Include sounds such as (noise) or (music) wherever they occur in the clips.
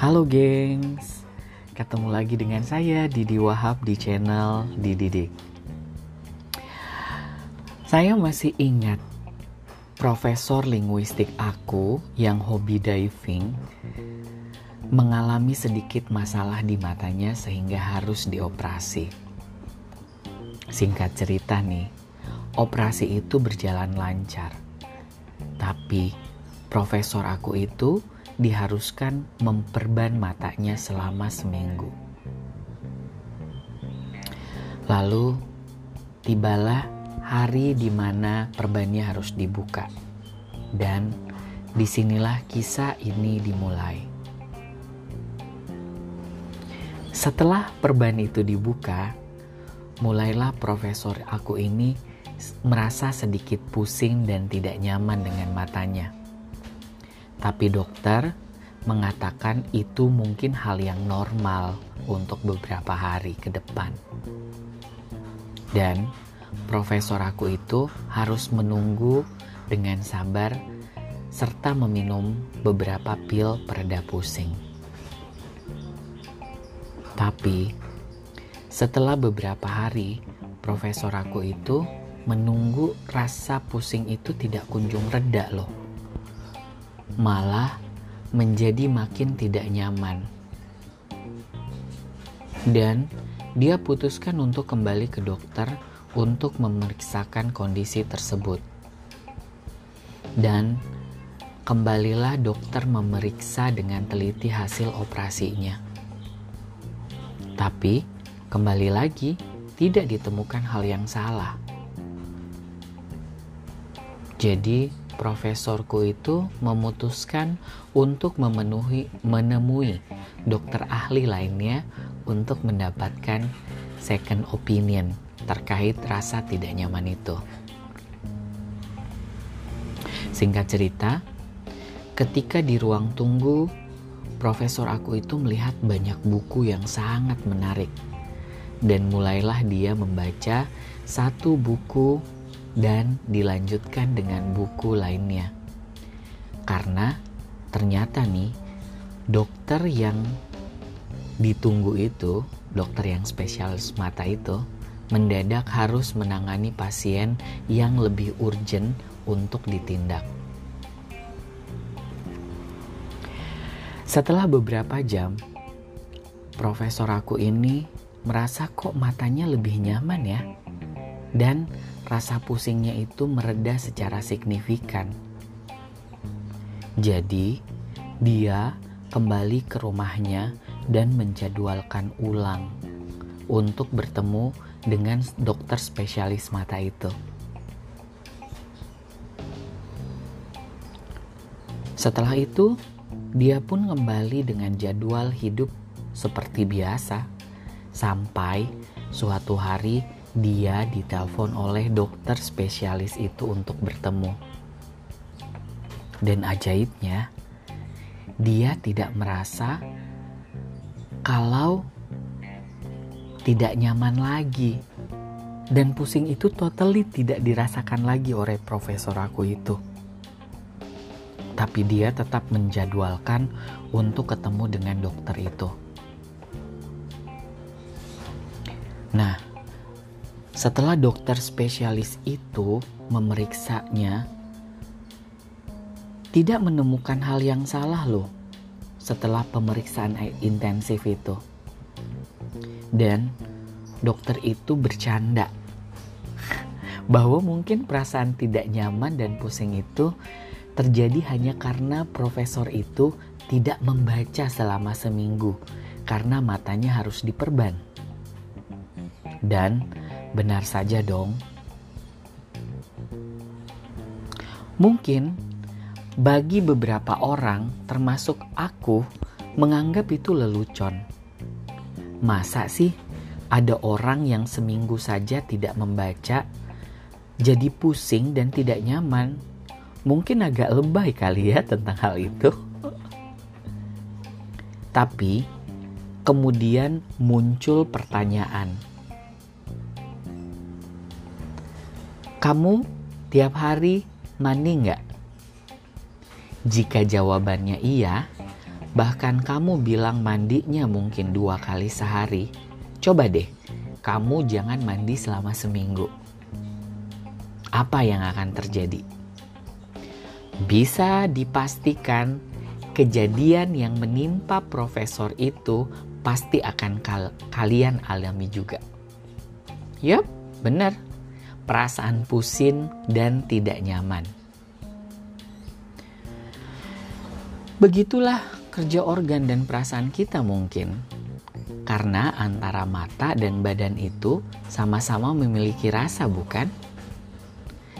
Halo gengs, ketemu lagi dengan saya Didi Wahab di channel Didi. Saya masih ingat profesor linguistik aku yang hobi diving mengalami sedikit masalah di matanya sehingga harus dioperasi. Singkat cerita nih, operasi itu berjalan lancar. Tapi profesor aku itu diharuskan memperban matanya selama seminggu. Lalu tibalah hari di mana perbannya harus dibuka. Dan di sinilah kisah ini dimulai. Setelah perban itu dibuka, mulailah profesor aku ini merasa sedikit pusing dan tidak nyaman dengan matanya. Tapi dokter mengatakan itu mungkin hal yang normal untuk beberapa hari ke depan. Dan profesor aku itu harus menunggu dengan sabar serta meminum beberapa pil pereda pusing. Tapi setelah beberapa hari, profesor aku itu menunggu rasa pusing itu tidak kunjung reda loh malah menjadi makin tidak nyaman. Dan dia putuskan untuk kembali ke dokter untuk memeriksakan kondisi tersebut. Dan kembalilah dokter memeriksa dengan teliti hasil operasinya. Tapi kembali lagi tidak ditemukan hal yang salah. Jadi profesorku itu memutuskan untuk memenuhi menemui dokter ahli lainnya untuk mendapatkan second opinion terkait rasa tidak nyaman itu. Singkat cerita, ketika di ruang tunggu, profesor aku itu melihat banyak buku yang sangat menarik. Dan mulailah dia membaca satu buku dan dilanjutkan dengan buku lainnya. Karena ternyata nih dokter yang ditunggu itu, dokter yang spesialis mata itu mendadak harus menangani pasien yang lebih urgent untuk ditindak. Setelah beberapa jam, profesor aku ini merasa kok matanya lebih nyaman ya. Dan rasa pusingnya itu mereda secara signifikan. Jadi, dia kembali ke rumahnya dan menjadwalkan ulang untuk bertemu dengan dokter spesialis mata itu. Setelah itu, dia pun kembali dengan jadwal hidup seperti biasa sampai suatu hari dia ditelepon oleh dokter spesialis itu untuk bertemu. Dan ajaibnya, dia tidak merasa kalau tidak nyaman lagi. Dan pusing itu totally tidak dirasakan lagi oleh profesor aku itu. Tapi dia tetap menjadwalkan untuk ketemu dengan dokter itu. Nah, setelah dokter spesialis itu memeriksanya, tidak menemukan hal yang salah loh setelah pemeriksaan intensif itu. Dan dokter itu bercanda (laughs) bahwa mungkin perasaan tidak nyaman dan pusing itu terjadi hanya karena profesor itu tidak membaca selama seminggu karena matanya harus diperban. Dan Benar saja dong. Mungkin bagi beberapa orang, termasuk aku, menganggap itu lelucon. Masa sih ada orang yang seminggu saja tidak membaca, jadi pusing dan tidak nyaman? Mungkin agak lebay kali ya tentang hal itu. Tapi kemudian muncul pertanyaan Kamu tiap hari mandi nggak? Jika jawabannya iya, bahkan kamu bilang mandinya mungkin dua kali sehari, coba deh kamu jangan mandi selama seminggu. Apa yang akan terjadi? Bisa dipastikan kejadian yang menimpa profesor itu pasti akan kal kalian alami juga. Yup, benar. Perasaan pusing dan tidak nyaman. Begitulah kerja organ dan perasaan kita mungkin. Karena antara mata dan badan itu sama-sama memiliki rasa, bukan?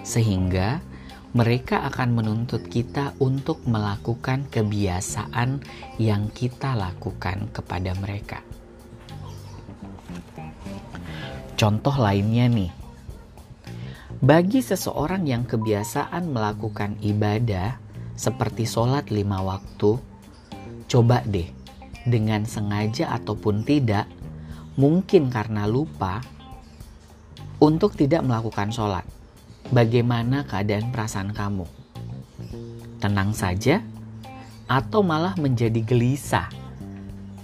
Sehingga mereka akan menuntut kita untuk melakukan kebiasaan yang kita lakukan kepada mereka. Contoh lainnya nih, bagi seseorang yang kebiasaan melakukan ibadah seperti sholat lima waktu, coba deh dengan sengaja ataupun tidak, mungkin karena lupa, untuk tidak melakukan sholat bagaimana keadaan perasaan kamu? Tenang saja, atau malah menjadi gelisah,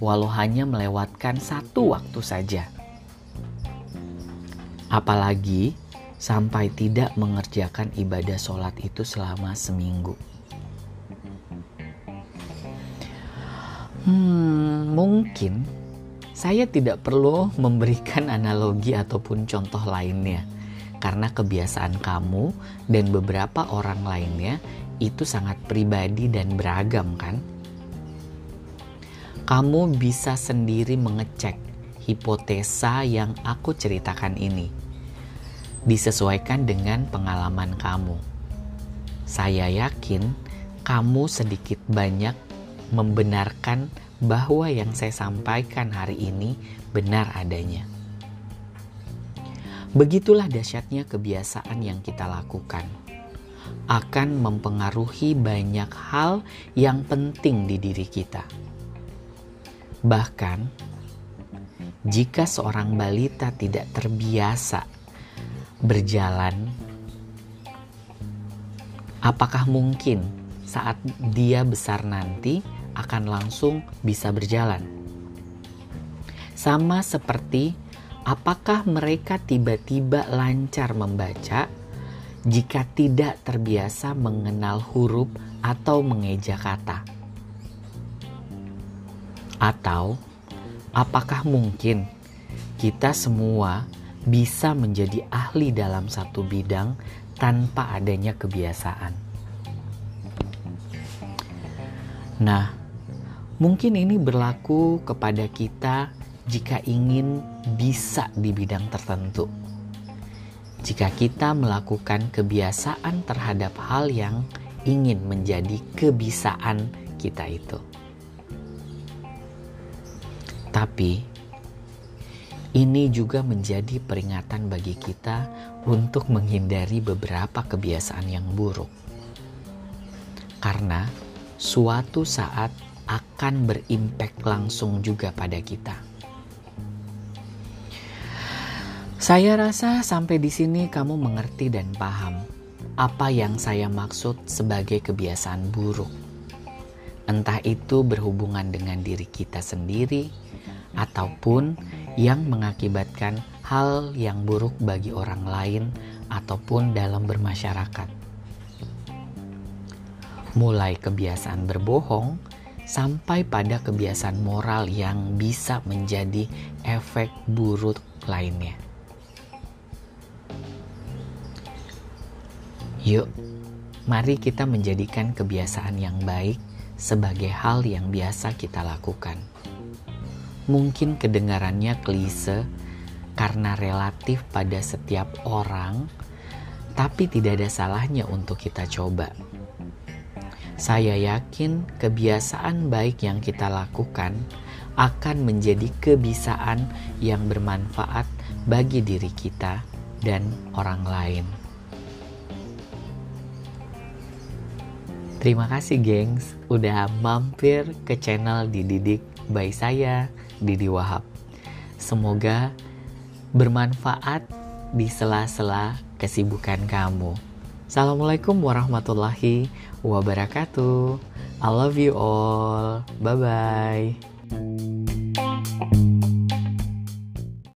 walau hanya melewatkan satu waktu saja. Apalagi sampai tidak mengerjakan ibadah sholat itu selama seminggu. Hmm, mungkin saya tidak perlu memberikan analogi ataupun contoh lainnya karena kebiasaan kamu dan beberapa orang lainnya itu sangat pribadi dan beragam kan? Kamu bisa sendiri mengecek hipotesa yang aku ceritakan ini. Disesuaikan dengan pengalaman kamu. Saya yakin kamu sedikit banyak membenarkan bahwa yang saya sampaikan hari ini benar adanya. Begitulah dahsyatnya kebiasaan yang kita lakukan. Akan mempengaruhi banyak hal yang penting di diri kita. Bahkan, jika seorang balita tidak terbiasa berjalan, apakah mungkin saat dia besar nanti akan langsung bisa berjalan? Sama seperti apakah mereka tiba-tiba lancar membaca jika tidak terbiasa mengenal huruf atau mengeja kata? Atau apakah mungkin kita semua bisa menjadi ahli dalam satu bidang tanpa adanya kebiasaan? Nah, mungkin ini berlaku kepada kita jika ingin bisa di bidang tertentu. Jika kita melakukan kebiasaan terhadap hal yang ingin menjadi kebiasaan kita itu. Tapi ini juga menjadi peringatan bagi kita untuk menghindari beberapa kebiasaan yang buruk. Karena suatu saat akan berimpact langsung juga pada kita. Saya rasa sampai di sini kamu mengerti dan paham apa yang saya maksud sebagai kebiasaan buruk. Entah itu berhubungan dengan diri kita sendiri ataupun yang mengakibatkan hal yang buruk bagi orang lain ataupun dalam bermasyarakat. Mulai kebiasaan berbohong sampai pada kebiasaan moral yang bisa menjadi efek buruk lainnya. Yuk, mari kita menjadikan kebiasaan yang baik sebagai hal yang biasa kita lakukan. Mungkin kedengarannya klise karena relatif pada setiap orang, tapi tidak ada salahnya untuk kita coba. Saya yakin kebiasaan baik yang kita lakukan akan menjadi kebiasaan yang bermanfaat bagi diri kita dan orang lain. Terima kasih gengs udah mampir ke channel Dididik by saya Didi Wahab. Semoga bermanfaat di sela-sela kesibukan kamu. Assalamualaikum warahmatullahi wabarakatuh. I love you all. Bye bye.